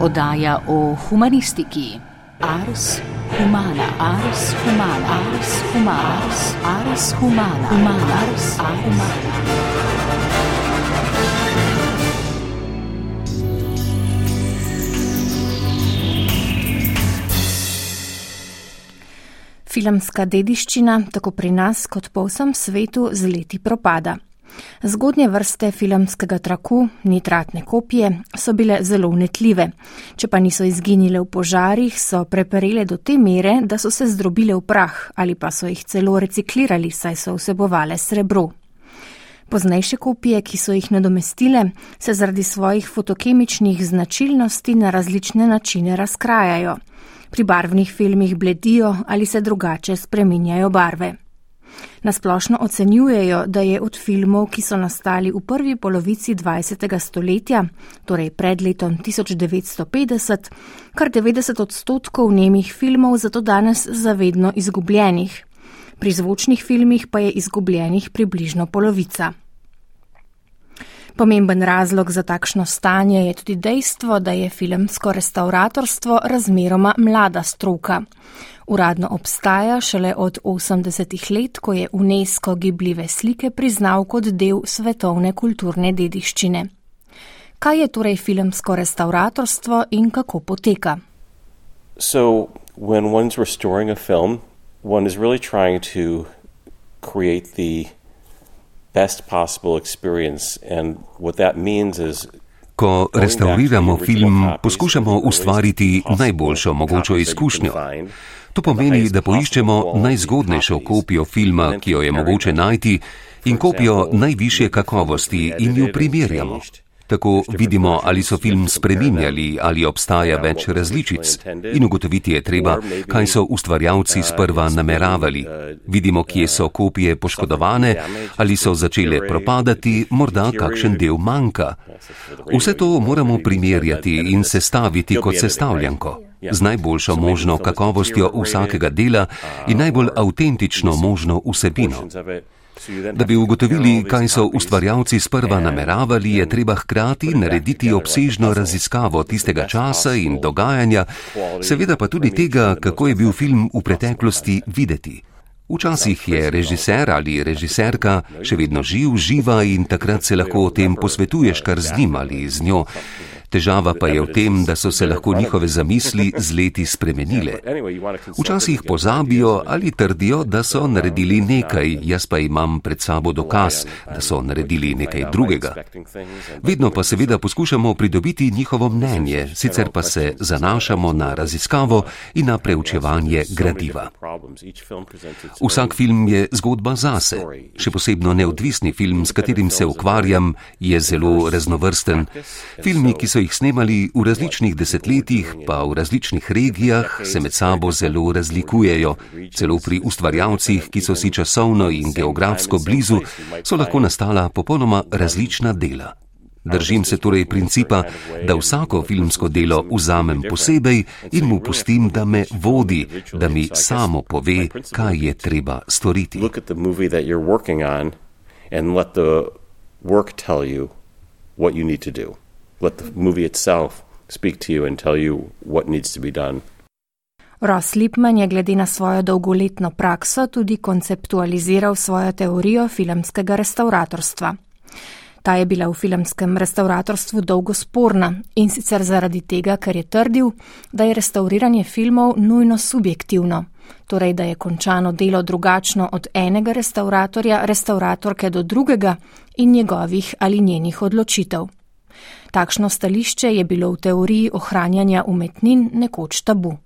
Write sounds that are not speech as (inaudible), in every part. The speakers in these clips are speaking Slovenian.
oddaja o humanistiki. Ars humana, ars humana, ars humana, ars humana, humana, ars humana. Filmska dediščina tako pri nas kot po vsem svetu z leti propada. Zgodnje vrste filmskega traku, nitratne kopije, so bile zelo unetljive. Če pa niso izginile v požarih, so preperele do te mere, da so se zdrobile v prah ali pa so jih celo reciklirali, saj so vsebovale srebro. Poznejše kopije, ki so jih nadomestile, se zaradi svojih fotokemičnih značilnosti na različne načine razkrajajo. Pri barvnih filmih bledijo ali se drugače spreminjajo barve. Nasplošno ocenjujejo, da je od filmov, ki so nastali v prvi polovici 20. stoletja, torej pred letom 1950, kar 90 odstotkov nemih filmov zato danes zavedno izgubljenih. Pri zvočnih filmih pa je izgubljenih približno polovica. Pomemben razlog za takšno stanje je tudi dejstvo, da je filmsko restauratorstvo razmeroma mlada stroka. Uradno obstaja šele od 80-ih let, ko je UNESCO gibljive slike priznal kot del svetovne kulturne dediščine. Kaj je torej filmsko restauratorstvo in kako poteka? So, when one's restoring a film, one is really trying to create the best possible experience. And what that means is Ko restauriramo film, poskušamo ustvariti najboljšo mogočo izkušnjo. To pomeni, da poiščemo najzgodnejšo kopijo filma, ki jo je mogoče najti, in kopijo najvišje kakovosti in jo primerjamo. Tako vidimo, ali so film spreminjali, ali obstaja več različic. In ugotoviti je treba, kaj so ustvarjalci sprva nameravali. Vidimo, kje so kopije poškodovane, ali so začele propadati, morda kakšen del manjka. Vse to moramo primerjati in sestaviti kot sestavljanko. Z najboljšo možno kakovostjo vsakega dela in najbolj avtentično možno vsebino. Da bi ugotovili, kaj so ustvarjalci sprva nameravali, je treba hkrati narediti obsežno raziskavo tistega časa in dogajanja, seveda pa tudi tega, kako je bil film v preteklosti videti. Včasih je režiser ali režiserka še vedno živ, živa in takrat se lahko o tem posvetuješ kar z njim ali z njo. Težava pa je v tem, da so se lahko njihove zamisli z leti spremenile. Včasih pozabijo ali trdijo, da so naredili nekaj, jaz pa imam pred sabo dokaz, da so naredili nekaj drugega. Vedno pa seveda poskušamo pridobiti njihovo mnenje, sicer pa se zanašamo na raziskavo in na preučevanje gradiva. Vsak film je zgodba zase. Še posebno neodvisni film, s katerim se ukvarjam, je zelo raznovrsten. Filmi, ki so jih snemali v različnih desetletjih, pa v različnih regijah, se med sabo zelo razlikujejo. Celo pri ustvarjalcih, ki so si časovno in geografsko blizu, so lahko nastala popolnoma različna dela. Držim se torej principa, da vsako filmsko delo vzamem posebej in mu pustim, da me vodi, da mi samo pove, kaj je treba storiti. What you need to do let the movie itself speak to you and tell you what needs to be done. Ross Lipman je glede na svojo dolgoletno prakso tudi konceptualiziral svojo teorijo filmskega restauratorstva. Ta je bila v filmskem restauratorstvu dolgo sporna in sicer zaradi tega, ker je trdil, da je restauriranje filmov nujno subjektivno, torej da je končano delo drugačno od enega restauratorja, restauratorke do drugega in njegovih ali njenih odločitev. Takšno stališče je bilo v teoriji ohranjanja umetnin nekoč tabu.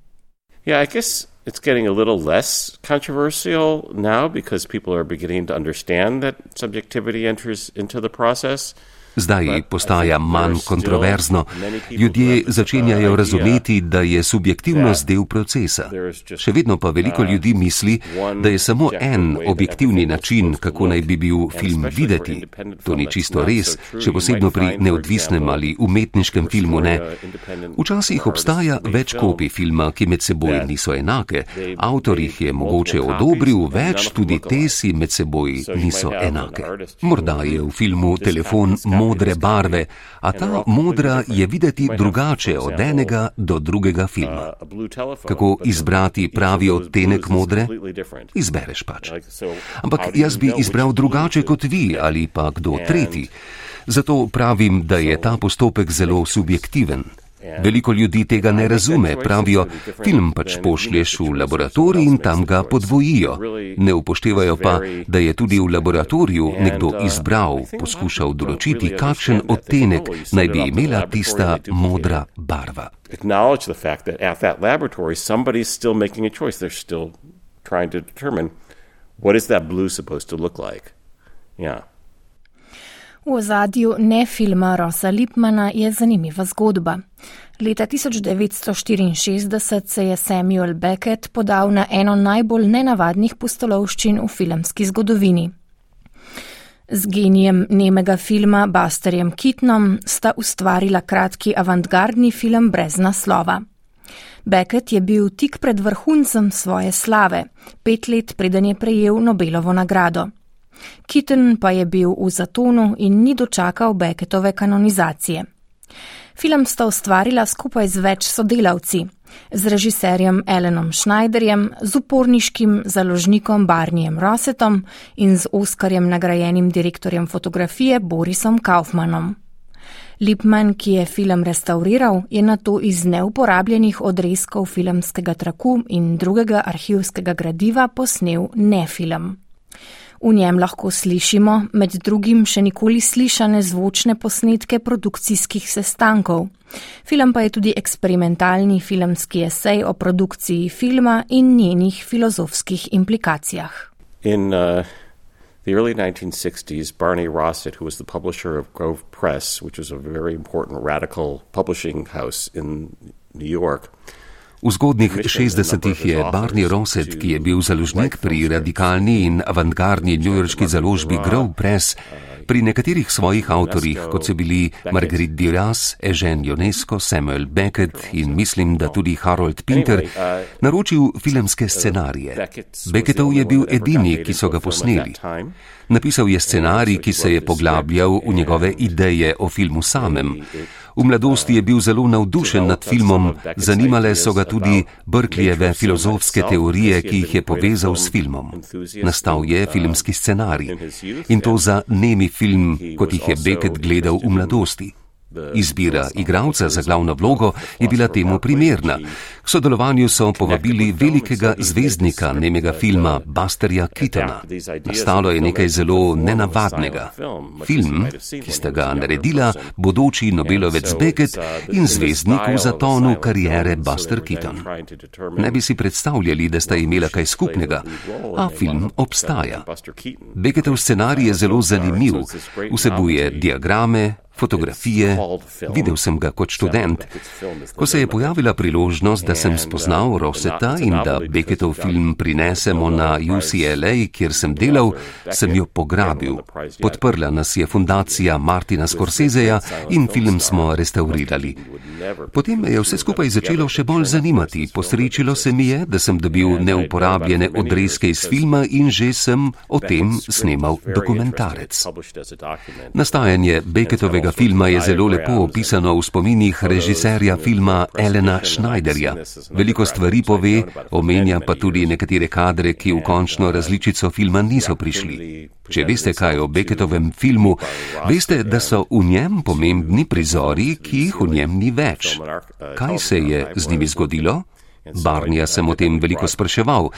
Yeah, I guess It's getting a little less controversial now because people are beginning to understand that subjectivity enters into the process. Zdaj postaja manj kontroverzno. Ljudje začenjajo razumeti, da je subjektivnost del procesa. Še vedno pa veliko ljudi misli, da je samo en objektivni način, kako naj bi bil film videti. To ni čisto res, še posebno pri neodvisnem ali umetniškem filmu ne. Včasih obstaja več kopij filma, ki med seboj niso enake. Avtor jih je mogoče odobril več, tudi te si med seboj niso enake. Morda je v filmu telefon modre barve, a ta modra je videti drugače od enega do drugega filma. Kako izbrati pravi odtenek modre? Izbereš pač. Ampak jaz bi izbral drugače kot vi ali pa kdo tretji. Zato pravim, da je ta postopek zelo subjektiven. Veliko ljudi tega ne razume, pravijo, film pač pošlješ v laboratorij in tam ga podvojijo. Ne upoštevajo pa, da je tudi v laboratoriju nekdo izbral, poskušal določiti, kakšen odtenek naj bi imela tista modra barva. What is that blue supposed to look like? Yeah. V ozadju ne filma Rosa Lipmana je zanimiva zgodba. Leta 1964 se je Samuel Beckett podal na eno najbolj nenavadnih pustolovščin v filmski zgodovini. Z genijem nemega filma Busterjem Kitnom sta ustvarila kratki avantgardni film brez naslova. Beckett je bil tik pred vrhuncem svoje slave, pet let preden je prejel Nobelovo nagrado. Kitten pa je bil v zatonu in ni dočakal Beckettove kanonizacije. Film sta ustvarila skupaj z več sodelavci, z režiserjem Elenom Schneiderjem, z uporniškim založnikom Barnijem Rossetom in z Oskarjem nagrajenim direktorjem fotografije Borisom Kaufmanom. Lipman, ki je film restauriral, je na to iz neuporabljenih odrezkov filmskega traku in drugega arhivskega gradiva posnel ne film. V njem lahko slišimo med drugim še nikoli slišane zvočne posnetke produkcijskih sestankov. Film pa je tudi eksperimentalni filmski esej o produkciji filma in njenih filozofskih implikacijah. In, uh... The early 1960s, Barney Rossett, who was the publisher of Grove Press, which was a very important radical publishing house in New York, V zgodnih 60-ih je Barney Rosset, ki je bil založnik pri radikalni in avantgardni njujorški založbi Grove Press, pri nekaterih svojih avtorjih, kot so bili Marguerite Duras, Eugene Ionesco, Samuel Beckett in mislim, da tudi Harold Pinter, naročil filmske scenarije. Beckettov je bil edini, ki so ga posneli. Napisal je scenarij, ki se je poglabljal v njegove ideje o filmu samem. V mladosti je bil zelo navdušen nad filmom, zanimale so ga tudi Brklijeve filozofske teorije, ki jih je povezal s filmom. Nastal je filmski scenarij in to za nemi film, kot jih je Beckett gledal v mladosti. Izbira igralca za glavno vlogo je bila temu primerna. K sodelovanju so povabili velikega zvezdnika nemega filma Busterja Keatona. Nastalo je nekaj zelo nenavadnega. Film, ki sta ga naredila bodoči Nobelovec Beckett in zvezdnik v zatonu karijere Buster Keaton. Ne bi si predstavljali, da sta imela kaj skupnega, a film obstaja. Beckettov scenarij je zelo zanimiv, vsebuje diagrame, fotografije, videl sem ga kot študent. Ko se je pojavila priložnost, da sem spoznal Roseta in da Beckettov film prinesemo na UCLA, kjer sem delal, sem jo pograbil. Podprla nas je fundacija Martina Scorseseja in film smo restaurirali. Potem me je vse skupaj začelo še bolj zanimati. Posrečilo se mi je, da sem dobil neuporabljene odrezke iz filma in že sem o tem snemal dokumentarec. Nastajanje Beckettovega tega filma je zelo lepo opisano v spominih režiserja filma Elena Schneiderja. Veliko stvari pove, omenja pa tudi nekatere kadre, ki v končno različico filma niso prišli. Če veste kaj o Beckettovem filmu, veste, da so v njem pomembni prizori, ki jih v njem ni več. Kaj se je z njimi zgodilo? Barnija sem o tem veliko spraševal.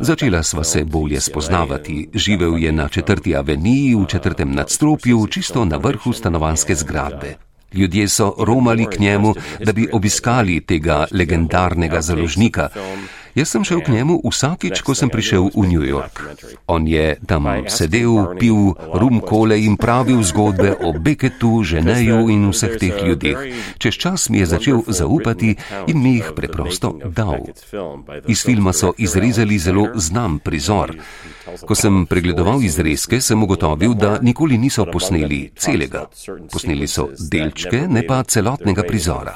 Začela sva se bolje spoznavati. Živel je na četrti aveniji v četrtem nadstropju, čisto na vrhu stanovanske zgradbe. Ljudje so romali k njemu, da bi obiskali tega legendarnega založnika. Jaz sem šel k njemu vsakič, ko sem prišel v New York. On je tam sedel, pil rum kole in pravil zgodbe o Beckettu, Ženeju in vseh teh ljudeh. Čez čas mi je začel zaupati in mi jih preprosto dal. Iz filma so izrezali zelo znam prizor. Ko sem pregledoval izrezke, sem ugotovil, da nikoli niso posneli celega. Posneli so delčke, ne pa celotnega prizora.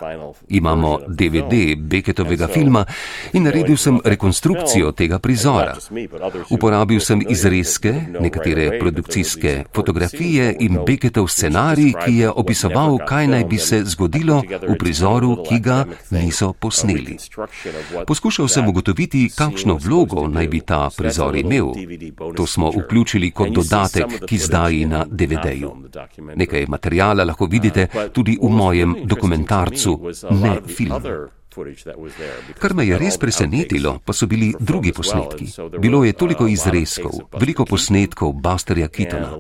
Imamo DVD Beckettovega filma in naredil sem sem rekonstrukcijo tega prizora. Uporabil sem izrezke, nekatere produkcijske fotografije in Becketov scenarij, ki je opisoval, kaj naj bi se zgodilo v prizoru, ki ga niso posneli. Poskušal sem ugotoviti, kakšno vlogo naj bi ta prizor imel. To smo vključili kot dodatek, ki zdaj na DVD-ju. Nekaj materijala lahko vidite tudi v mojem dokumentarcu, ne filmu. Kar me je res presenetilo, pa so bili drugi posnetki. Bilo je toliko izrezkov, veliko posnetkov Busterja Kitona.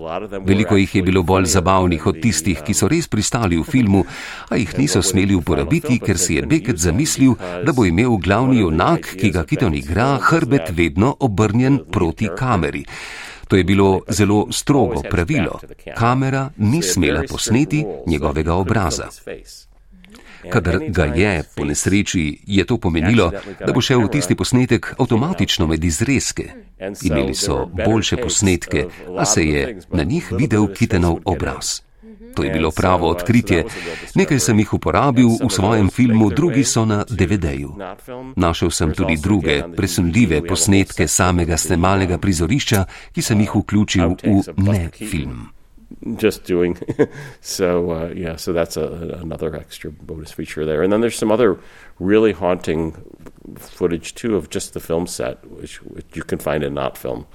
Veliko jih je bilo bolj zabavnih od tistih, ki so res pristali v filmu, a jih niso smeli uporabiti, ker si je Beckett zamislil, da bo imel glavni junak, ki ga Kiton igra, hrbet vedno obrnjen proti kameri. To je bilo zelo strogo pravilo. Kamera ni smela posneti njegovega obraza. Kadar ga je po nesreči, je to pomenilo, da bo šel tisti posnetek avtomatično med izrezke. Imeli so boljše posnetke, a se je na njih videl kitenov obraz. To je bilo pravo odkritje. Nekaj sem jih uporabil v svojem filmu, drugi so na DVD-ju. Našel sem tudi druge, presunljive posnetke samega snemalnega prizorišča, ki sem jih vključil v ne film. Just doing (laughs) so, uh, yeah. So that's a, another extra bonus feature there. And then there's some other really haunting footage too of just the film set, which, which you can find in not film.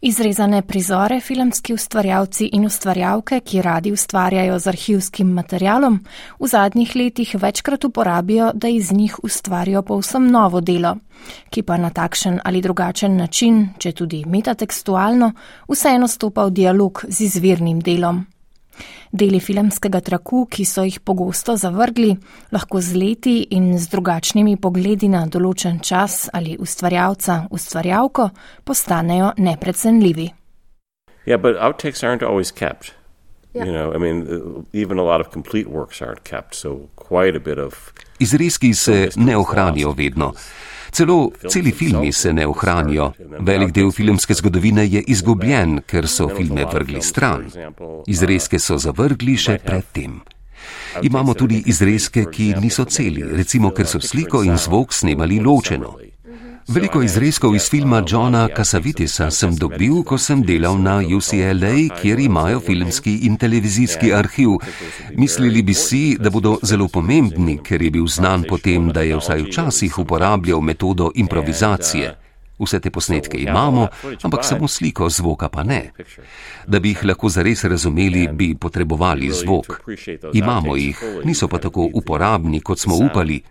Izrezane prizore filmski ustvarjalci in ustvarjalke, ki radi ustvarjajo z arhivskim materialom, v zadnjih letih večkrat uporabijo, da iz njih ustvarijo povsem novo delo, ki pa na takšen ali drugačen način, če tudi metatekstualno, vseeno stopa v dialog z izvirnim delom. Deli filmskega traku, ki so jih pogosto zavrgli, lahko z leti in z drugačnimi pogledi na določen čas ali ustvarjalca, ustvarjalko, postanejo neprecenljivi. Yeah, but outtakes aren't always kept. Yeah. You know, I mean, even a lot of complete works aren't kept, so quite a bit of. Izrezki se ne ohranijo vedno. Celo celi filmi se ne ohranijo. Velik del filmske zgodovine je izgubljen, ker so filme vrgli stran. Izrezke so zavrgli še predtem. Imamo tudi izrezke, ki niso celi, recimo ker so sliko in zvok snemali ločeno. Veliko izrezkov iz filma Johna Casavitisa sem dobil, ko sem delal na UCLA, kjer imajo filmski in televizijski arhiv. Mislili bi si, da bodo zelo pomembni, ker je bil znan potem, da je vsaj včasih uporabljal metodo improvizacije. Vse te posnetke imamo, ampak samo sliko, zvoka pa ne. Da bi jih lahko zares razumeli, bi potrebovali zvok. Imamo jih, niso pa tako uporabni, kot smo upali.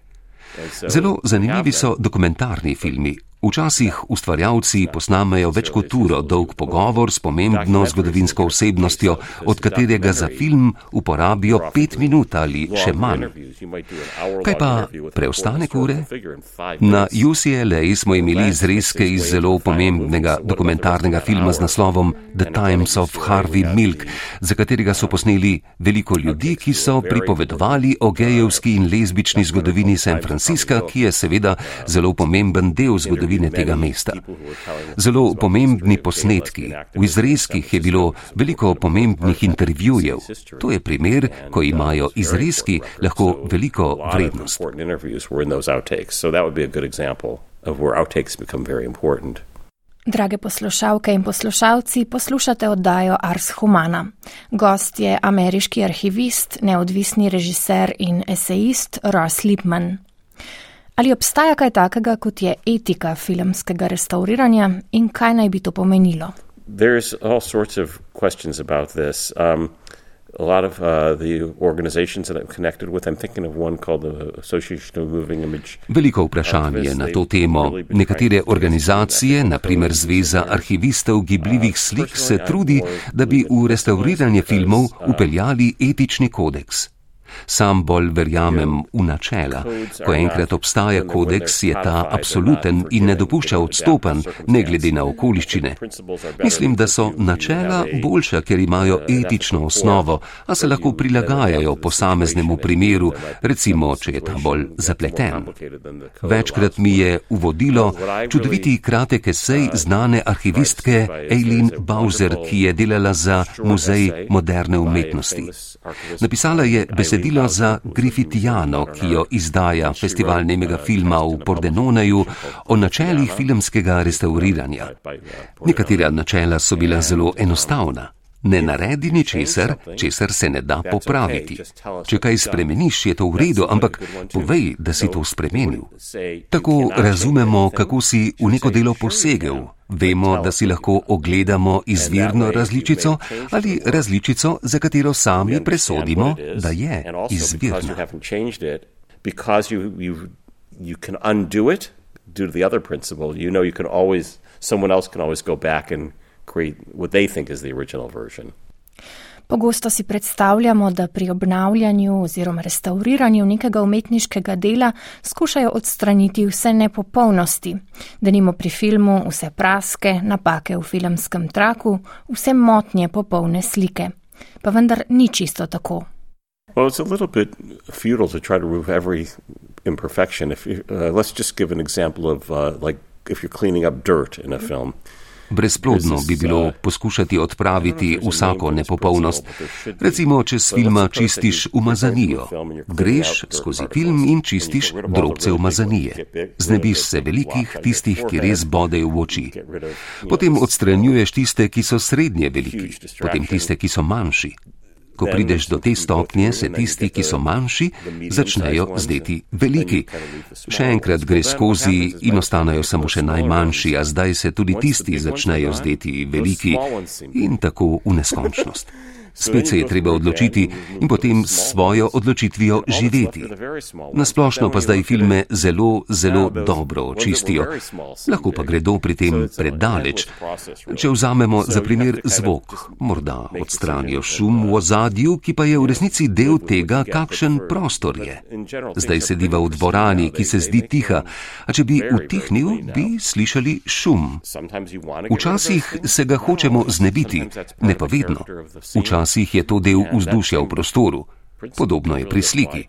Zelo zanimivi so dokumentarni filmi. Včasih ustvarjalci posnamejo več kot uro dolg pogovor s pomembno zgodovinsko osebnostjo, od katerega za film uporabijo pet minut ali še manj. Kaj pa preostanek ure? Na UCLA smo imeli izrezke iz zelo pomembnega dokumentarnega filma z naslovom The Times of Harvey Milk, za katerega so posneli veliko ljudi, ki so pripovedovali o gejevski in lezbični zgodovini San Francisca, ki je seveda zelo pomemben del zgodovine zgodovine tega mesta. Zelo pomembni posnetki. V izrezkih je bilo veliko pomembnih intervjujev. To je primer, ko imajo izrezki lahko veliko vrednost. Drage poslušalke in poslušalci, poslušate oddajo Ars Humana. Gost je ameriški arhivist, neodvisni režiser in esejist Ross Lipman. Ali obstaja kaj takega, kot je etika filmskega restauriranja in kaj naj bi to pomenilo? Um, a lot of uh, the organizations that I'm connected with, I'm thinking of one called the Association of Moving Image. Veliko vprašanje je na to temo. Nekatere organizacije, naprimer Zveza arhivistov gibljivih slik, se trudi, da bi v restauriranje filmov upeljali etični kodeks. Sam bolj verjamem v načela. Ko enkrat obstaja kodeks, je ta absoluten in ne dopušča odstopen, ne glede na okoliščine. Mislim, da so načela boljša, ker imajo etično osnovo, a se lahko prilagajajo posameznemu primeru, recimo, če je ta bolj zapleten. Večkrat mi je uvodilo čudoviti kratek esej znane arhivistke Eileen Bowser, ki je delala za Muzej moderne umetnosti. Napisala je besedilo, besedilo za Griffithijano, ki jo izdaja festival nemega filma v Pordenoneju o načelih filmskega restauriranja. Nekatera načela so bila zelo enostavna. Ne naredi ničesar, česar se ne da popraviti. Če kaj spremeniš, je to v redu, ampak povej, da si to spremenil. Tako razumemo, kako si v neko delo posegel. Vemo, da si lahko ogledamo izvirno različico ali različico, za katero sami presodimo, da je izvirna. Due to the other principle, you know, you can always, someone else can always go back and create what they think is the original version. Pogosto si predstavljamo, da pri obnavljanju oziroma restauriranju nekega umetniškega dela skušajo odstraniti vse nepopolnosti, da nimo pri filmu vse praske, napake v filmskem traku, vse motnje popolne slike. Pa vendar ni čisto tako. Well, it's a little bit futile to try to remove every imperfection. If you, uh, let's just give an example of uh, like if you're cleaning up dirt in a film. Brezplodno bi bilo poskušati odpraviti vsako nepopolnost. Recimo, če s filma čistiš umazanijo, greš skozi film in čistiš drobce umazanije. Znebiš se velikih, tistih, ki res bodejo v oči. Potem odstranjuješ tiste, ki so srednje veliki, potem tiste, ki so manjši. Ko prideš do te stopnje, se tisti, ki so manjši, začnejo zdeti veliki. Še enkrat gre skozi in ostanejo samo še najmanjši, a zdaj se tudi tisti začnejo zdeti veliki in tako v neskončnost. (laughs) Spet se je treba odločiti in potem s svojo odločitvijo živeti. Nasplošno pa zdaj filme zelo, zelo dobro očistijo. Lahko pa gredo pri tem predaleč. Če vzamemo za primer zvok, morda odstranijo šum v ozadju, ki pa je v resnici del tega, kakšen prostor je. Zdaj sediva v dvorani, ki se zdi tiha, a če bi utihnil, bi slišali šum. Včasih se ga hočemo znebiti, ne pa vedno. Včasih včasih je to del vzdušja v prostoru. Podobno je pri sliki.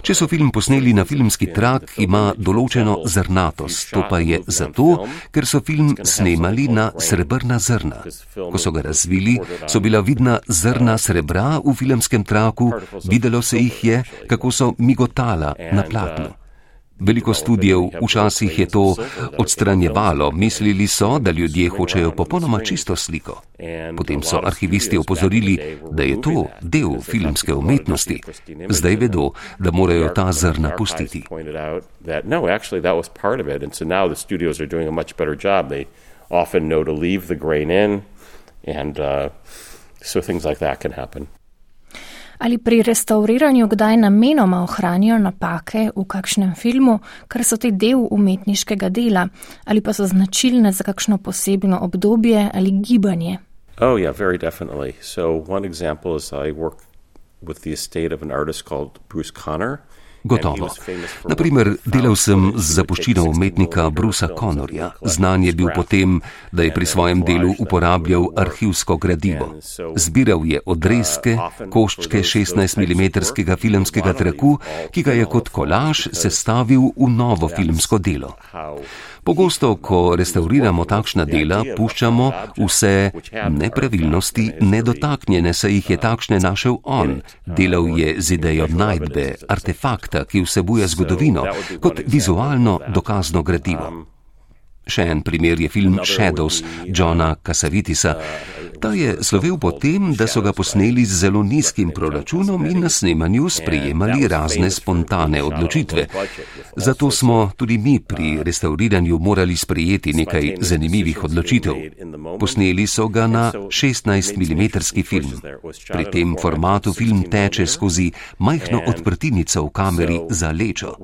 Če so film posneli na filmski trak, ima določeno zrnatost. To pa je zato, ker so film snemali na srebrna zrna. Ko so ga razvili, so bila vidna zrna srebra v filmskem traku, videlo se jih je, kako so migotala na platnu. Veliko študijev včasih je to odstranjevalo, mislili so, da ljudje hočejo popolnoma čisto sliko. Potem so arhivisti opozorili, da je to del filmske umetnosti. Zdaj vedo, da morajo ta zrna pustiti. And uh, so things like that can happen ali pri restauriranju kdaj namenoma ohranijo napake v kakšnem filmu, ker so te del umetniškega dela ali pa so značilne za kakšno posebno obdobje ali gibanje. Oh, yeah, very definitely. So, one example is I work with the estate of an artist called Bruce Connor. Gotovo. Naprimer, delal sem z zapuščino umetnika Brusa Connorja. Znan je bil potem, da je pri svojem delu uporabljal arhivsko gradivo. Zbiral je odrezke, koščke 16 mm filmskega traku, ki ga je kot kolaž sestavil v novo filmsko delo. Pogosto, ko restauriramo takšna dela, puščamo vse nepravilnosti nedotaknjene, saj jih je takšne našel on. Delal je z idejo najdbe, artefakta, ki vsebuje zgodovino, kot vizualno dokazno gradivo. Še en primer je film Shadows Johna Casavitisa. Ta je slovel po tem, da so ga posneli z zelo nizkim proračunom in na snemanju sprejemali razne spontane odločitve. Zato smo tudi mi pri restauriranju morali sprejeti nekaj zanimivih odločitev. Posneli so ga na 16 mm film. Pri tem formatu film teče skozi majhno odprtinico v kameri za lečo.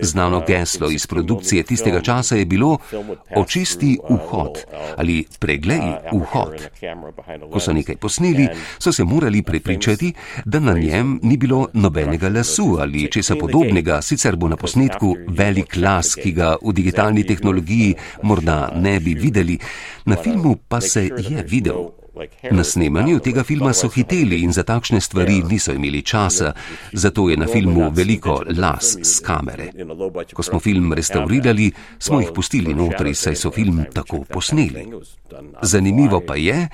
Znano geslo iz produkcije tistega časa je bilo očisti vhod ali preglej vhod. Ko so nekaj posneli, so se morali prepričati, da na njem ni bilo nobenega lasu ali česa podobnega, sicer bo na posnetku velik las, ki ga v digitalni tehnologiji morda ne bi videli, na filmu pa se je videl. Na snemanju tega filma so hiteli in za takšne stvari niso imeli časa, zato je na filmu veliko las z kamere. Ko smo film restaurirali, smo jih pustili notri, saj so film tako posneli. Zanimivo pa je,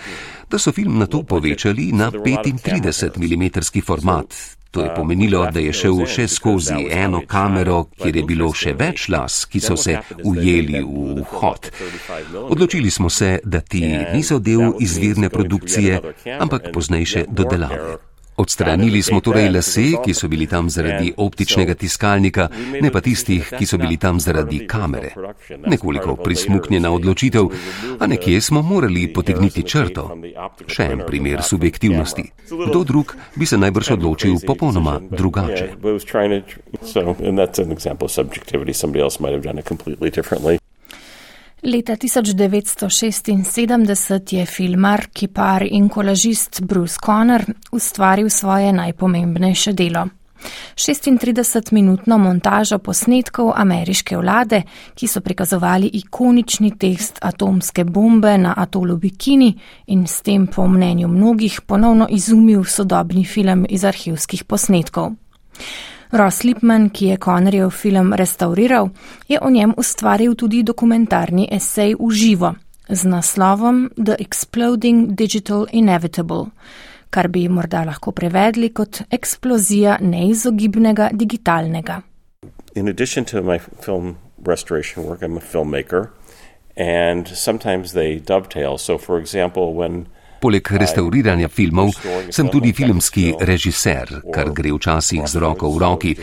da so film na to povečali na 35 mm format. To je pomenilo, da je šel še skozi eno kamero, kjer je bilo še več las, ki so se ujeli v vhod. Odločili smo se, da ti niso del izvirne produkcije, ampak poznejše dodelave. Odstranili smo torej lase, ki so bili tam zaradi optičnega tiskalnika, ne pa tistih, ki so bili tam zaradi kamere. Nekoliko prismuknjena odločitev, a nekje smo morali potegniti črto. Še en primer subjektivnosti. Kdo drug bi se najbrž odločil popolnoma drugače. Leta 1976 je filmar, kipar in kolažist Bruce Conner ustvaril svoje najpomembnejše delo. 36-minutno montažo posnetkov ameriške vlade, ki so prikazovali ikonični tekst atomske bombe na atolu Bikini in s tem, po mnenju mnogih, ponovno izumil sodobni film iz arhivskih posnetkov. Ross Lipman, ki je Connerjev film restauriral, je o njem ustvaril tudi dokumentarni esej v živo z naslovom The Exploding Digital Inevitable, kar bi morda lahko prevedli kot eksplozija neizogibnega digitalnega. In addition to my film restoration work, I'm a filmmaker, and sometimes they dovetail. So, for example, when Poleg restauriranja filmov sem tudi filmski režiser, kar gre včasih z roko v roki.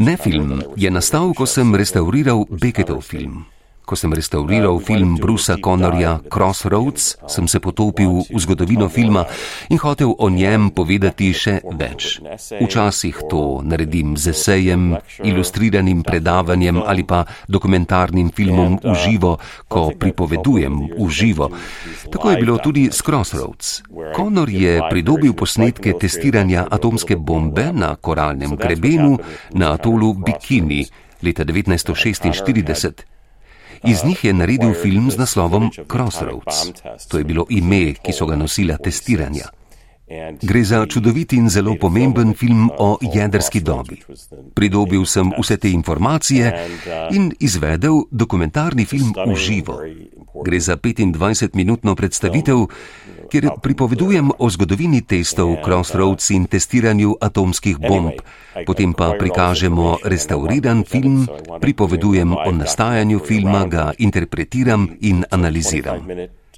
Ne film je nastal, ko sem restauriral Becketov film. Ko sem restauriral film Brusa Connorja Crossroads, sem se potopil v zgodovino filma in hotel o njem povedati še več. Včasih to naredim z esejem, ilustriranim predavanjem ali pa dokumentarnim filmom v živo, ko pripovedujem v živo. Tako je bilo tudi s Crossroads. Connor je pridobil posnetke testiranja atomske bombe na koralnem grebenu na atolu Bikini leta 1946. Iz njih je naredil film z naslovom Crossroads. To je bilo ime, ki so ga nosila testiranja. Gre za čudovit in zelo pomemben film o jedrski dobi. Pridobil sem vse te informacije in izvedel dokumentarni film v živo. Gre za 25-minutno predstavitev, kjer pripovedujem o zgodovini testov Crossroads in testiranju atomskih bomb, potem pa prikažemo restauriran film, pripovedujem o nastajanju filma, ga interpretiram in analiziram.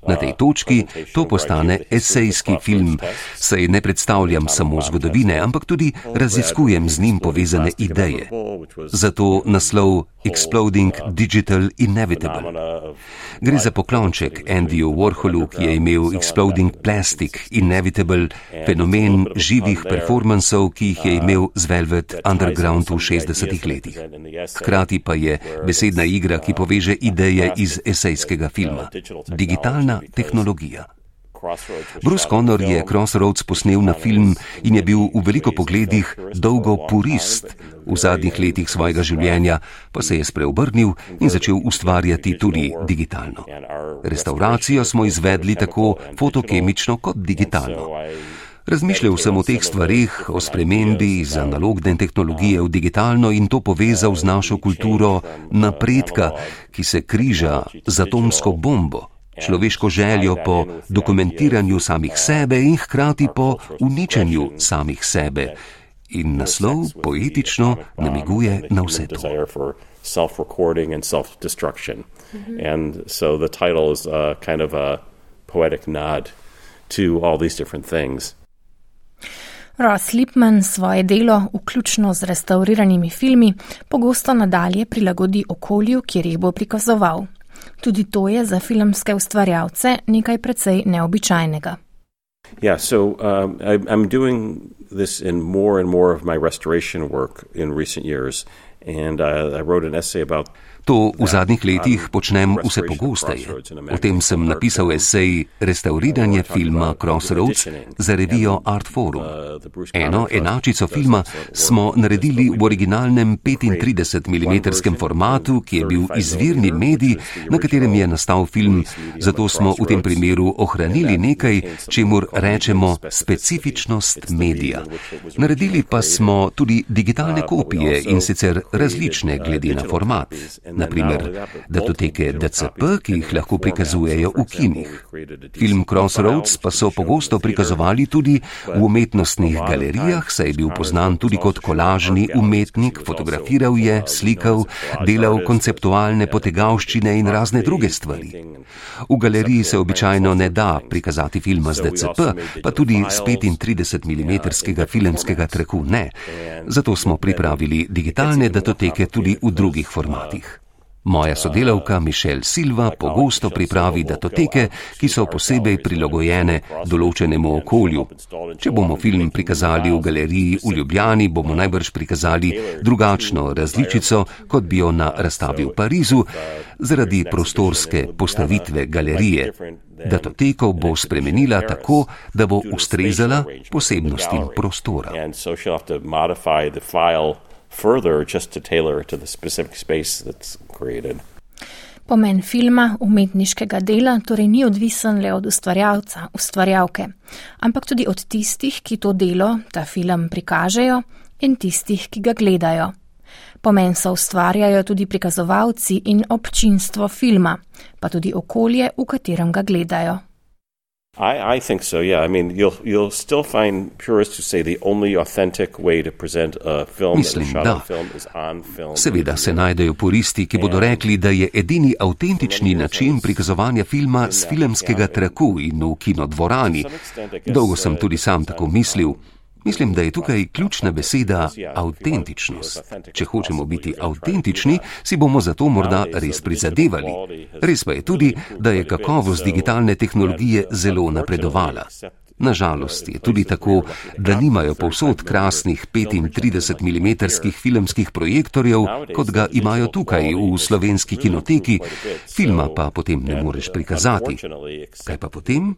Na tej točki to postane esejski film, saj ne predstavljam samo zgodovine, ampak tudi raziskujem z njim povezane ideje. Zato naslov Exploding Digital Inevitable. Gre za poklonček Andyju Warholu, ki je imel Exploding Plastic Inevitable, fenomen živih performansov, ki jih je imel z Velvet Underground v 60-ih letih. Hkrati pa je besedna igra, ki poveže ideje iz esejskega filma. Digitalna tehnologija. Bruce Connor je Crossroads posnel na film in je bil v veliko pogledih dolgo purist. V zadnjih letih svojega življenja pa se je spreobrnil in začel ustvarjati tudi digitalno. Restauracijo smo izvedli tako fotokemično kot digitalno. Razmišljal sem o teh stvarih, o spremembi iz analogne tehnologije v digitalno in to povezal z našo kulturo napredka, ki se križa z atomsko bombo človeško željo po dokumentiranju samih sebe in hkrati po uničenju samih sebe. In naslov poetično namiguje na vse to. Self-recording and self-destruction. Mm -hmm. And so the title is a kind of a poetic nod to all these different things. Ross Lipman svoje delo, vključno z restauriranimi filmi, pogosto nadalje prilagodi okolju, kjer jih bo prikazoval. Tudi to je za filmske ustvarjalce nekaj precej neobičajnega. Yeah, so um, I, I'm doing this in more and more of my restoration work in recent years, and uh, I wrote an essay about To v zadnjih letih počnem vse pogosteje. O tem sem napisal esej Restauriranje filma Crossroads za revijo Art Forum. Eno enačico filma smo naredili v originalnem 35 mm formatu, ki je bil izvirni medij, na katerem je nastal film, zato smo v tem primeru ohranili nekaj, čemur rečemo specifičnost medija. Naredili pa smo tudi digitalne kopije in sicer različne glede na format. Naprimer, datoteke DCP, ki jih lahko prikazujejo v kinih. Film Crossroads pa so pogosto prikazovali tudi v umetnostnih galerijah, saj je bil poznan tudi kot kolažni umetnik, fotografiral je, slikal, delal konceptualne potegavščine in razne druge stvari. V galeriji se običajno ne da prikazati filma z DCP, pa tudi s 35 mm filmskega traku ne. Zato smo pripravili digitalne datoteke tudi v drugih formatih. Moja sodelavka Mišel Silva pogosto pripravi datoteke, ki so posebej prilagojene določenemu okolju. Če bomo film prikazali v galeriji v Ljubljani, bomo najbrž prikazali drugačno različico, kot bi jo na razstavi v Parizu, zaradi prostorske postavitve galerije. Datotekov bo spremenila tako, da bo ustrezala posebnostim prostora further just to tailor it to the specific space that's created. Pomen filma, umetniškega dela, torej ni odvisen le od ustvarjalca, ustvarjalke, ampak tudi od tistih, ki to delo, ta film prikažejo in tistih, ki ga gledajo. Pomen so ustvarjajo tudi prikazovalci in občinstvo filma, pa tudi okolje, v katerem ga gledajo. I, I think so. Yeah, I mean, you'll you'll still find purists who say the only authentic way to present a film Mislim, that a shot film is on film. Seveda se najdejo puristi, ki bodo rekli, da je edini avtentični način prikazovanja filma z filmskega traku in v kinodvorani. Dolgo sem tudi sam tako mislil. Mislim, da je tukaj ključna beseda avtentičnost. Če hočemo biti avtentični, si bomo zato morda res prizadevali. Res pa je tudi, da je kakovost digitalne tehnologije zelo napredovala. Nažalost je tudi tako, da nimajo povsod krasnih 35 mm filmskih projektorjev, kot ga imajo tukaj v slovenski kinoteki, filma pa potem ne moreš prikazati. Kaj pa potem?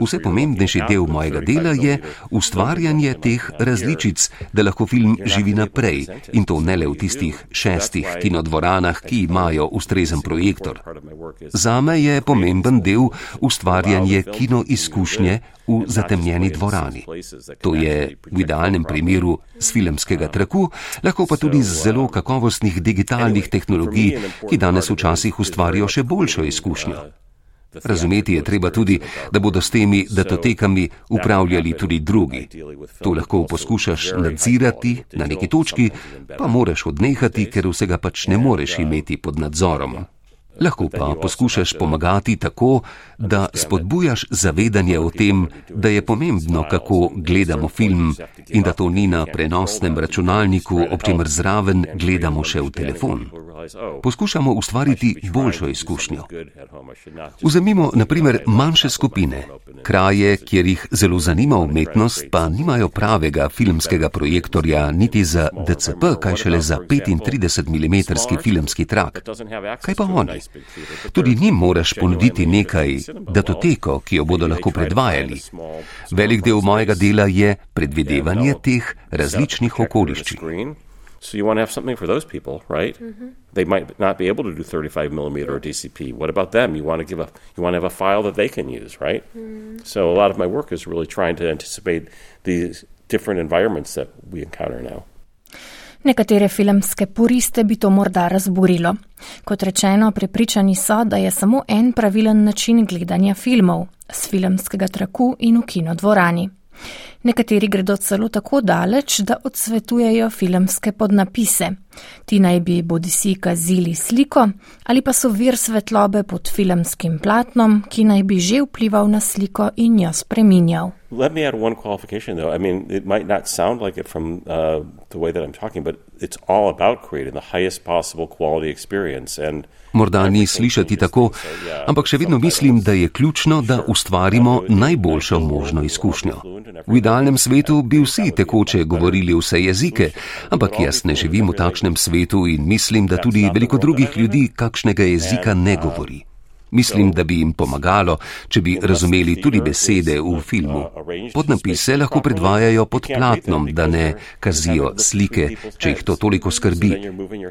Vse pomembnejši del mojega dela je ustvarjanje teh različic, da lahko film živi naprej in to ne le v tistih šestih kinodvoranah, ki imajo ustrezen projektor. Zame je pomemben del ustvarjanje kinoizkušnje v zatemnjeni dvorani. To je v idealnem primeru z filmskega traku, lahko pa tudi z zelo kakovostnih digitalnih tehnologij, ki danes včasih ustvarijo še boljšo izkušnjo. Razumeti je treba tudi, da bodo s temi datotekami upravljali tudi drugi. To lahko poskušaš nadzirati na neki točki, pa moraš odnehati, ker vsega pač ne moreš imeti pod nadzorom. Lahko pa poskušaš pomagati tako, da spodbujaš zavedanje o tem, da je pomembno, kako gledamo film in da to ni na prenosnem računalniku, ob čemer zraven gledamo še v telefon. Poskušamo ustvariti boljšo izkušnjo. Vzemimo naprimer manjše skupine, kraje, kjer jih zelo zanima umetnost, pa nimajo pravega filmskega projektorja niti za DCP, kaj šele za 35 mm filmski trak. Kaj pa oni? Tudi njim moraš ponuditi nekaj datoteko, ki jo bodo lahko predvajali. Velik del mojega dela je predvidevanje teh različnih okoliščin. So you want to have something for those people, right? Mm-hmm. They might not be able to do 35 millimeter or DCP. What about them? You want to give a you want to have a file that they can use, right? Mm. So a lot of my work is really trying to anticipate these different environments that we encounter now. Nekatere filmske puriste bi to morda razburilo. Kot rečeno, prepričani so, da je samo en pravilen način gledanja filmov - s filmskega traku in v kinodvorani. Nekateri gredo celo tako daleč, da odsvetujejo filmske podnapise. Ti naj bi bodi si kazili sliko ali pa so vir svetlobe pod filmskim platnom, ki naj bi že vplival na sliko in jo spreminjal. Let me add one qualification though. I mean, it might not sound like it from uh, the way that I'm talking, but it's all about creating the highest possible quality experience. And Morda ni slišati tako, ampak še vedno mislim, da je ključno, da ustvarimo najboljšo možno izkušnjo. V idealnem svetu bi vsi tekoče govorili vse jezike, ampak jaz ne živim v takšnem svetu in mislim, da tudi veliko drugih ljudi kakšnega jezika ne govori. Mislim, da bi jim pomagalo, če bi razumeli tudi besede v filmu. Podnapise lahko predvajajo pod platnom, da ne kazijo slike, če jih to toliko skrbi.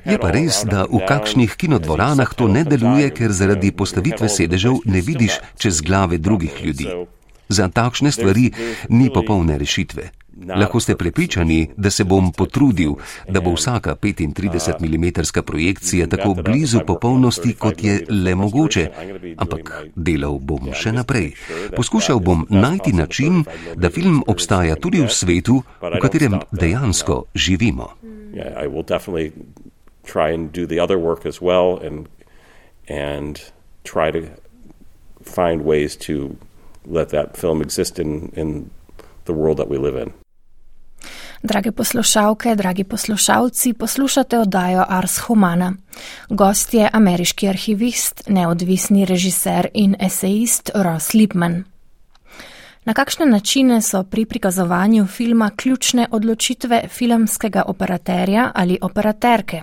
Je pa res, da v kakšnih kinodvoranah to ne deluje, ker zaradi postavitve sedežev ne vidiš čez glave drugih ljudi. Za takšne stvari ni popolne rešitve. Lahko ste prepričani, da se bom potrudil, da bo vsaka 35 mm projekcija tako blizu popolnosti, kot je le mogoče, ampak delal bom še naprej. Poskušal bom najti način, da film obstaja tudi v svetu, v katerem dejansko živimo. Find ways to let that film exist in, in the world that we live in. Drage poslušalke, dragi poslušalci, poslušate oddajo Ars Humana. Gost je ameriški arhivist, neodvisni režiser in esejist Ross Lipman. Na kakšne načine so pri prikazovanju filma ključne odločitve filmskega operaterja ali operaterke?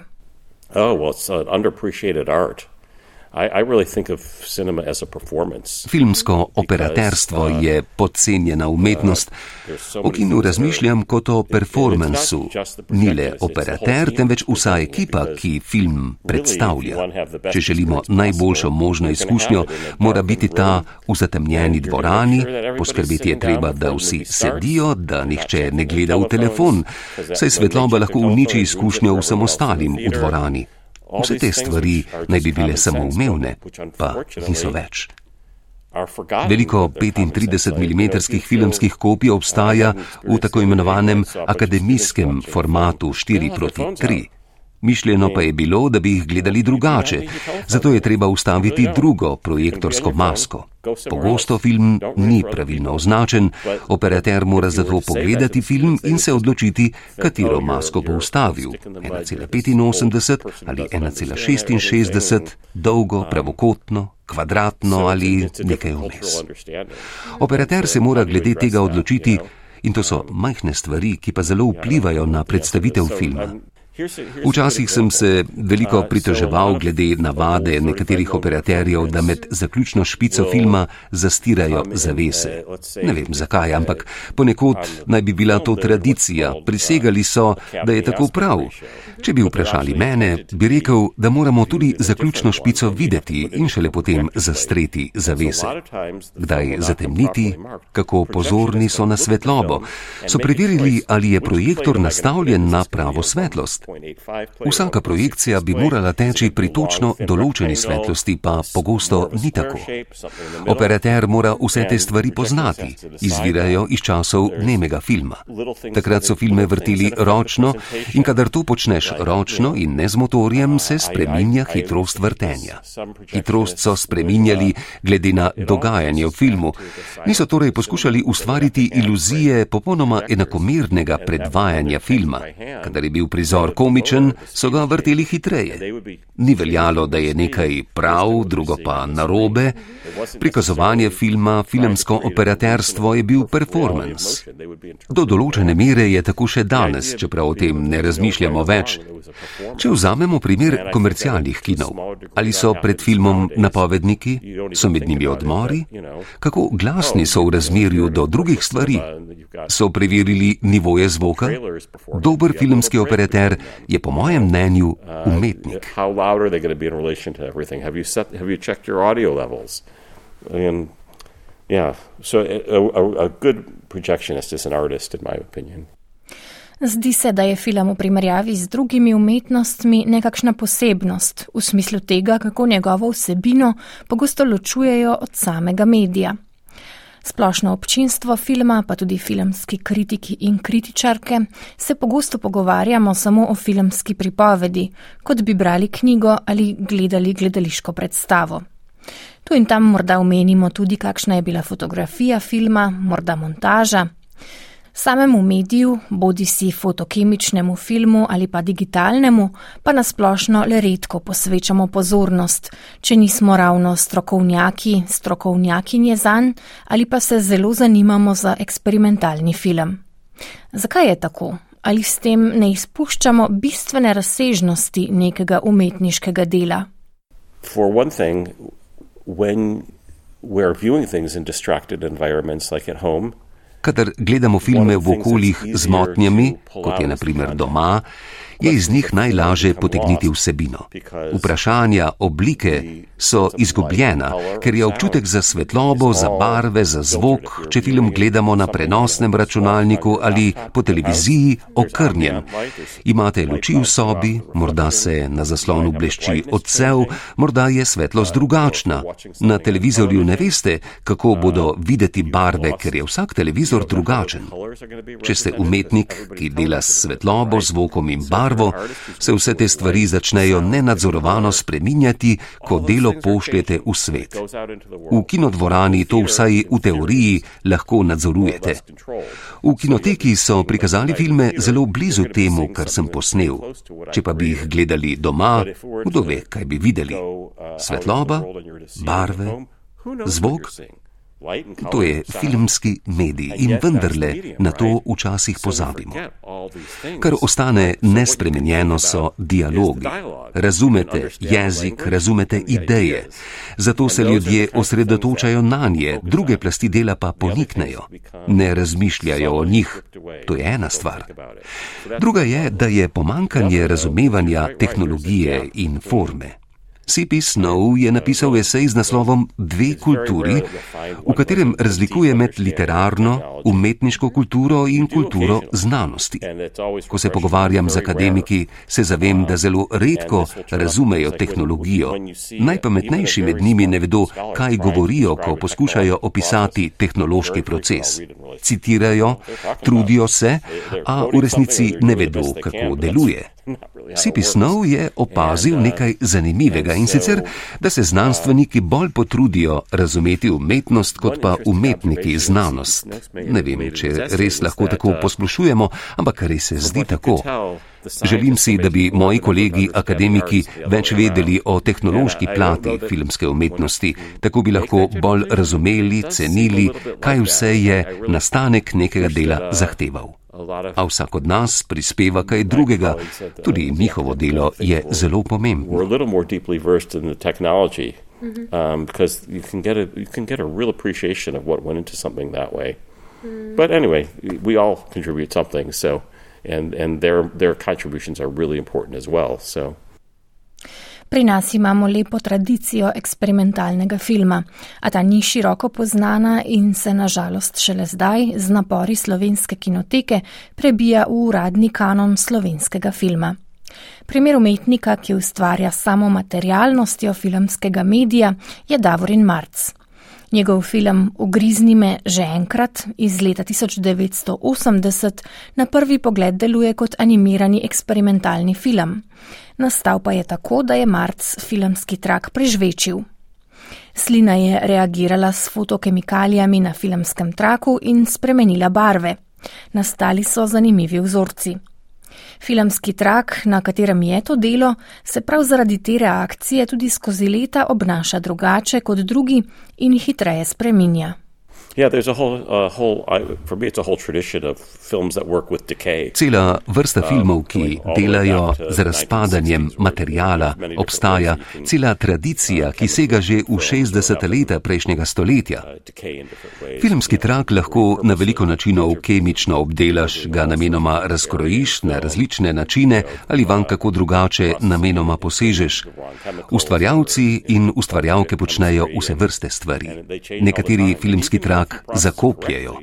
Oh, well, it's an underappreciated art. Filmsko operaterstvo uh, je podcenjena umetnost. O kinu razmišljam kot o performansu. Ni le operater, temveč vsa ekipa, ki film predstavlja. Če želimo najboljšo možno izkušnjo, mora biti ta v zatemnjeni dvorani, poskrbeti je treba, da vsi sedijo, da nihče ne gleda v telefon, saj svetloba lahko uniči izkušnjo vsem ostalim v dvorani. Vse te stvari naj bi bile samoumevne, pa niso več. Veliko 35 mm filmskih kopij obstaja v tako imenovanem akademijskem formatu 4 proti 3. Mišljeno pa je bilo, da bi jih gledali drugače, zato je treba ustaviti drugo projektorsko masko. Pogosto film ni pravilno označen, operater mora zato pogledati film in se odločiti, katero masko bo ustavil. 1,85 ali 1,66, dolgo, pravokotno, kvadratno ali nekaj vmes. Operater se mora glede tega odločiti in to so majhne stvari, ki pa zelo vplivajo na predstavitev filma. Včasih sem se veliko pritoževal glede navade nekaterih operaterjev, da med zaključno špico filma zastirajo zavese. Ne vem zakaj, ampak ponekod naj bi bila to tradicija. Prisegali so, da je tako prav. Če bi vprašali mene, bi rekel, da moramo tudi zaključno špico videti in šele potem zastreti zavese. Kdaj zatemniti, kako pozorni so na svetlobo. So preverili, ali je projektor nastavljen na pravo svetlost. Vsaka projekcija bi morala teči pri točno določeni svetlosti, pa pogosto ni tako. Operater mora vse te stvari poznati, izvirajo iz časov nemega filma. Takrat so filme vrteli ročno in kadar to počneš ročno in ne z motorjem, se spreminja hitrost vrtenja. Hitrost so spreminjali glede na dogajanje v filmu. Niso torej poskušali ustvariti iluzije popolnoma enakomernega predvajanja filma, kadar je bil prizor komičen, so ga vrteli hitreje. Ni veljalo, da je nekaj prav, drugo pa narobe. Prikazovanje filma, filmsko operaterstvo je bil performance. Do določene mere je tako še danes, čeprav o tem ne razmišljamo več. Če vzamemo primer komercialnih kinov, ali so pred filmom napovedniki, so med njimi odmori, kako glasni so v razmerju do drugih stvari, so preverili nivoje zvoka, dober filmski operater je po mojem mnenju uh, umetnik. Zdi se, da je film v primerjavi z drugimi umetnostmi nekakšna posebnost v smislu tega, kako njegovo vsebino pogosto ločujejo od samega medija. Splošno občinstvo filma, pa tudi filmski kritiki in kritičarke, se pogosto pogovarjamo samo o filmski pripovedi, kot bi brali knjigo ali gledali gledališko predstavo. Tu in tam morda omenimo tudi, kakšna je bila fotografija filma, morda montaža. Samemu mediju, bodi si fotokemičnemu filmu ali pa digitalnemu, pa nasplošno le redko posvečamo pozornost, če nismo ravno strokovnjaki, strokovnjakinje zanj ali pa se zelo zanimamo za eksperimentalni film. Zakaj je tako? Ali s tem ne izpuščamo bistvene razsežnosti nekega umetniškega dela? For one thing, when we're viewing things in distracted environments like at home, Kadar gledamo filme v okoljih z motnjami, kot je naprimer doma, je iz njih najlaže potegniti vsebino. Vprašanja, oblike so izgubljena, ker je občutek za svetlobo, za barve, za zvok, če film gledamo na prenosnem računalniku ali po televiziji, okrnjen. Imate luči v sobi, morda se na zaslonu blešči odsev, morda je svetlost drugačna. Na televizorju ne veste, kako bodo videti barve, ker je vsak televizor drugačen. Če ste umetnik, ki dela s svetlobo, zvokom in barvo, se vse te stvari začnejo nenadzorovano spreminjati, ko delo pošljete v svet. V kinodvorani to vsaj v teoriji lahko nadzorujete. V kinoteki so prikazali filme zelo blizu temu, kar sem posnel. Če pa bi jih gledali doma, kdo ve, kaj bi videli. Svetloba, barve, zvok. To je filmski medij in vendarle na to včasih pozabimo. Kar ostane nespremenjeno so dialogi. Razumete jezik, razumete ideje. Zato se ljudje osredotočajo na nje, druge plasti dela pa poniknejo. Ne razmišljajo o njih. To je ena stvar. Druga je, da je pomankanje razumevanja tehnologije in forme. C.P. Snow je napisal esej z naslovom Dve kulturi, v katerem razlikuje med literarno, umetniško kulturo in kulturo znanosti. Ko se pogovarjam z akademiki, se zavem, da zelo redko razumejo tehnologijo. Najpametnejši med njimi ne vedo, kaj govorijo, ko poskušajo opisati tehnološki proces. Citirajo, trudijo se, a v resnici ne vedo, kako deluje. C.P. Snow je opazil nekaj zanimivega in sicer, da se znanstveniki bolj potrudijo razumeti umetnost, kot pa umetniki znanost. Ne vem, če res lahko tako posplošujemo, ampak res se zdi tako. Želim si, da bi moji kolegi akademiki več vedeli o tehnološki plati filmske umetnosti, tako bi lahko bolj razumeli, cenili, kaj vse je nastanek nekega dela zahteval. A vsak od nas prispeva kaj drugega, tudi njihovo delo je zelo pomembno. Um, because you can get a you can get a real appreciation of what went into something that way. But anyway, we all contribute something, so and and their their contributions are really important as well. So. Pri nas imamo lepo tradicijo eksperimentalnega filma, a ta ni široko poznana in se nažalost šele zdaj z napori slovenske kinoteke prebija v uradni kanon slovenskega filma. Primer umetnika, ki ustvarja samo materialnostjo filmskega medija, je Davorin Marc. Njegov film Ugrizni me že enkrat iz leta 1980 na prvi pogled deluje kot animirani eksperimentalni film. Nastal pa je tako, da je Marc filmski trak prežvečil. Slina je reagirala s fotokemikalijami na filmskem traku in spremenila barve. Nastali so zanimivi vzorci. Filmski trak, na katerem je to delo, se prav zaradi te reakcije tudi skozi leta obnaša drugače kot drugi in hitreje spreminja. Cela vrsta um, filmov, ki delajo z razpadanjem materijala, obstaja cela tradicija, ki sega že v 60. leta prejšnjega stoletja. Uh, Filmski trak lahko na veliko načinov kemično obdelaš, ga namenoma razkrojiš na različne načine ali van kako drugače namenoma posežeš. Ustvarjalci in ustvarjalke počnejo vse vrste stvari. Nekateri filmski trak zrak zakopljajo,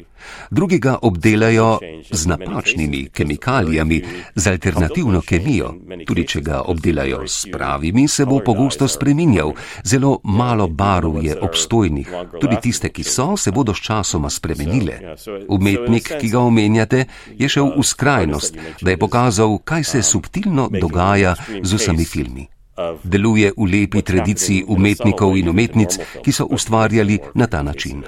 drugi ga obdelajo z napačnimi kemikalijami, z alternativno kemijo. Tudi če ga obdelajo s pravimi, se bo pogosto spreminjal. Zelo malo barv je obstojnih. Tudi tiste, ki so, se bodo s časoma spremenile. Umetnik, ki ga omenjate, je šel v skrajnost, da je pokazal, kaj se subtilno dogaja z vsemi filmi. Deluje v lepi tradiciji umetnikov in umetnic, ki so ustvarjali na ta način.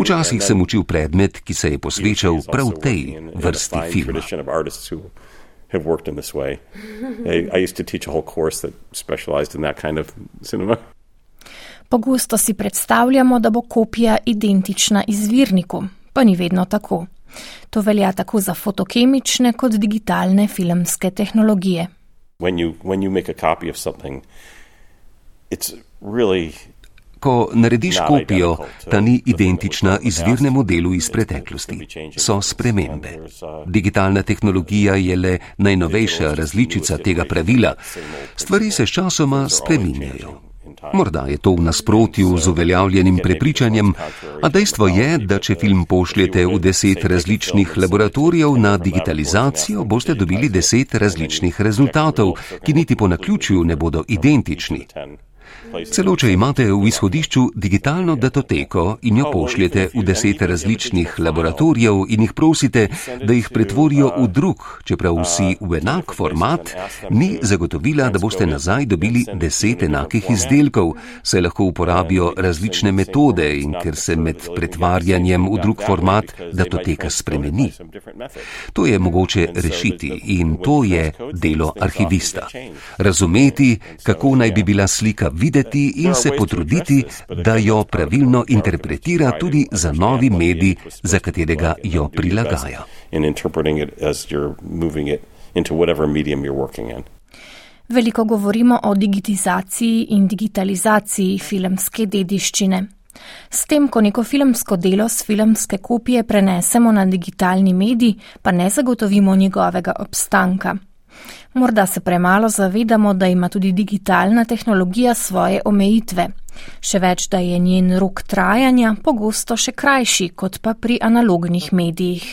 Včasih sem učil predmet, ki se je posvečal prav tej vrsti filma. Have worked in this way. I, I used to teach a whole course that specialized in that kind of cinema. Pogosto si predstavljamo, da bo kopija identična izvirniku, pa ni vedno tako. To velja tako za fotokemične kot digitalne filmske tehnologije. When you, when you Ko narediš kopijo, ta ni identična izvirnemu delu iz preteklosti. So spremembe. Digitalna tehnologija je le najnovejša različica tega pravila. Stvari se s časoma spreminjajo. Morda je to v nasprotju z uveljavljenim prepričanjem, a dejstvo je, da če film pošljete v deset različnih laboratorijev na digitalizacijo, boste dobili deset različnih rezultatov, ki niti po naključju ne bodo identični. Celo če imate v izhodišču digitalno datoteko in jo pošljete v deset različnih laboratorijev in jih prosite, da jih pretvorijo v drug, čeprav vsi v enak format, ni zagotovila, da boste nazaj dobili deset enakih izdelkov, saj lahko uporabijo različne metode in ker se med pretvarjanjem v drug format datoteka spremeni. To je mogoče rešiti in to je delo arhivista. Razumeti, kako naj bi bila slika videti in se potruditi, da jo pravilno interpretira tudi za novi medij, za katerega jo prilagaja. Veliko govorimo o digitizaciji in digitalizaciji filmske dediščine. S tem, ko neko filmsko delo z filmske kopije prenesemo na digitalni medij, pa ne zagotovimo njegovega obstanka. Morda se premalo zavedamo, da ima tudi digitalna tehnologija svoje omejitve. Še več, da je njen rok trajanja pogosto še krajši kot pa pri analognih medijih.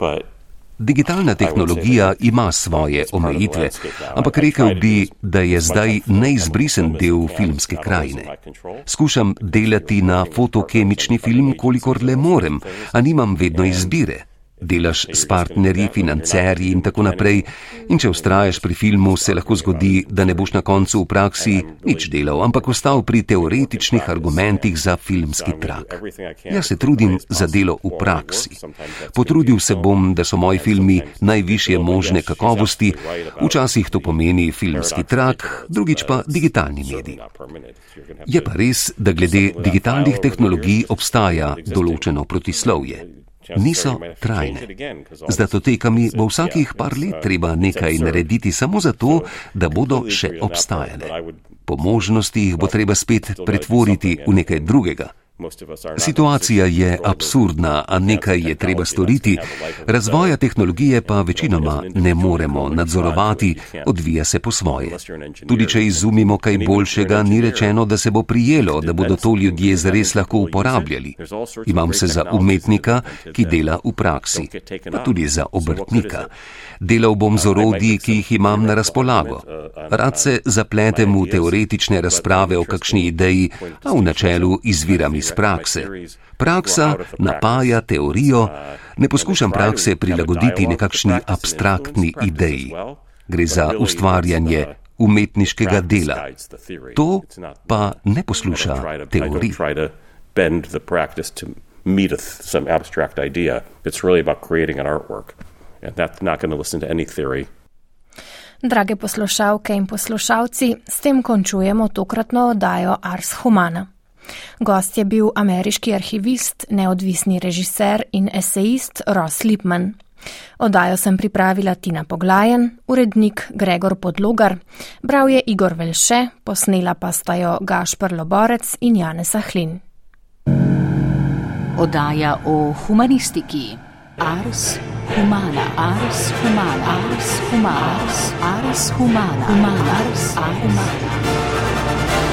Uh, Digitalna tehnologija ima svoje omejitve, ampak rekel bi, da je zdaj neizbrisen del filmske krajine. Skušam delati na fotokemični film, kolikor le morem, a nimam vedno izbire delaš s partnerji, financerji in tako naprej. In če ustraješ pri filmu, se lahko zgodi, da ne boš na koncu v praksi nič delal, ampak ostal pri teoretičnih argumentih za filmski trak. Jaz se trudim za delo v praksi. Potrudil se bom, da so moji filmi najvišje možne kakovosti, včasih to pomeni filmski trak, drugič pa digitalni medij. Je pa res, da glede digitalnih tehnologij obstaja določeno protislovje niso trajne. Z datotekami bo vsakih par let treba nekaj narediti samo zato, da bodo še obstajale. Po možnosti jih bo treba spet pretvoriti v nekaj drugega. Situacija je absurdna, a nekaj je treba storiti. Razvoja tehnologije pa večinoma ne moremo nadzorovati, odvija se po svoje. Tudi če izumimo kaj boljšega, ni rečeno, da se bo prijelo, da bodo to ljudje zares lahko uporabljali. Imam se za umetnika, ki dela v praksi, pa tudi za obrtnika. Delal bom z orodji, ki jih imam na razpolago. Rad se zapletem v teoretične razprave o kakšni ideji, a v načelu izviram prakse. Praksa napaja teorijo, ne poskušam prakse prilagoditi nekakšni abstraktni ideji. Gre za ustvarjanje umetniškega dela. To pa ne posluša teorij. Meet some abstract idea. It's really about creating an artwork. And that's not going to listen to any theory. Drage poslušalke in poslušalci, s tem končujemo tokratno oddajo Ars Humana. Gost je bil ameriški arhivist, neodvisni režiser in esejist Ross Lipman. Odajo sem pripravila Tina Poglajen, urednik Gregor Podlogar, bral je Igor Velše, posnela pa sta jo Gašpr Loborec in Janez Ahlin. Odaja o humanistiki. Ars humana, ars humana, ars humana, ars humana, humana, ars humana.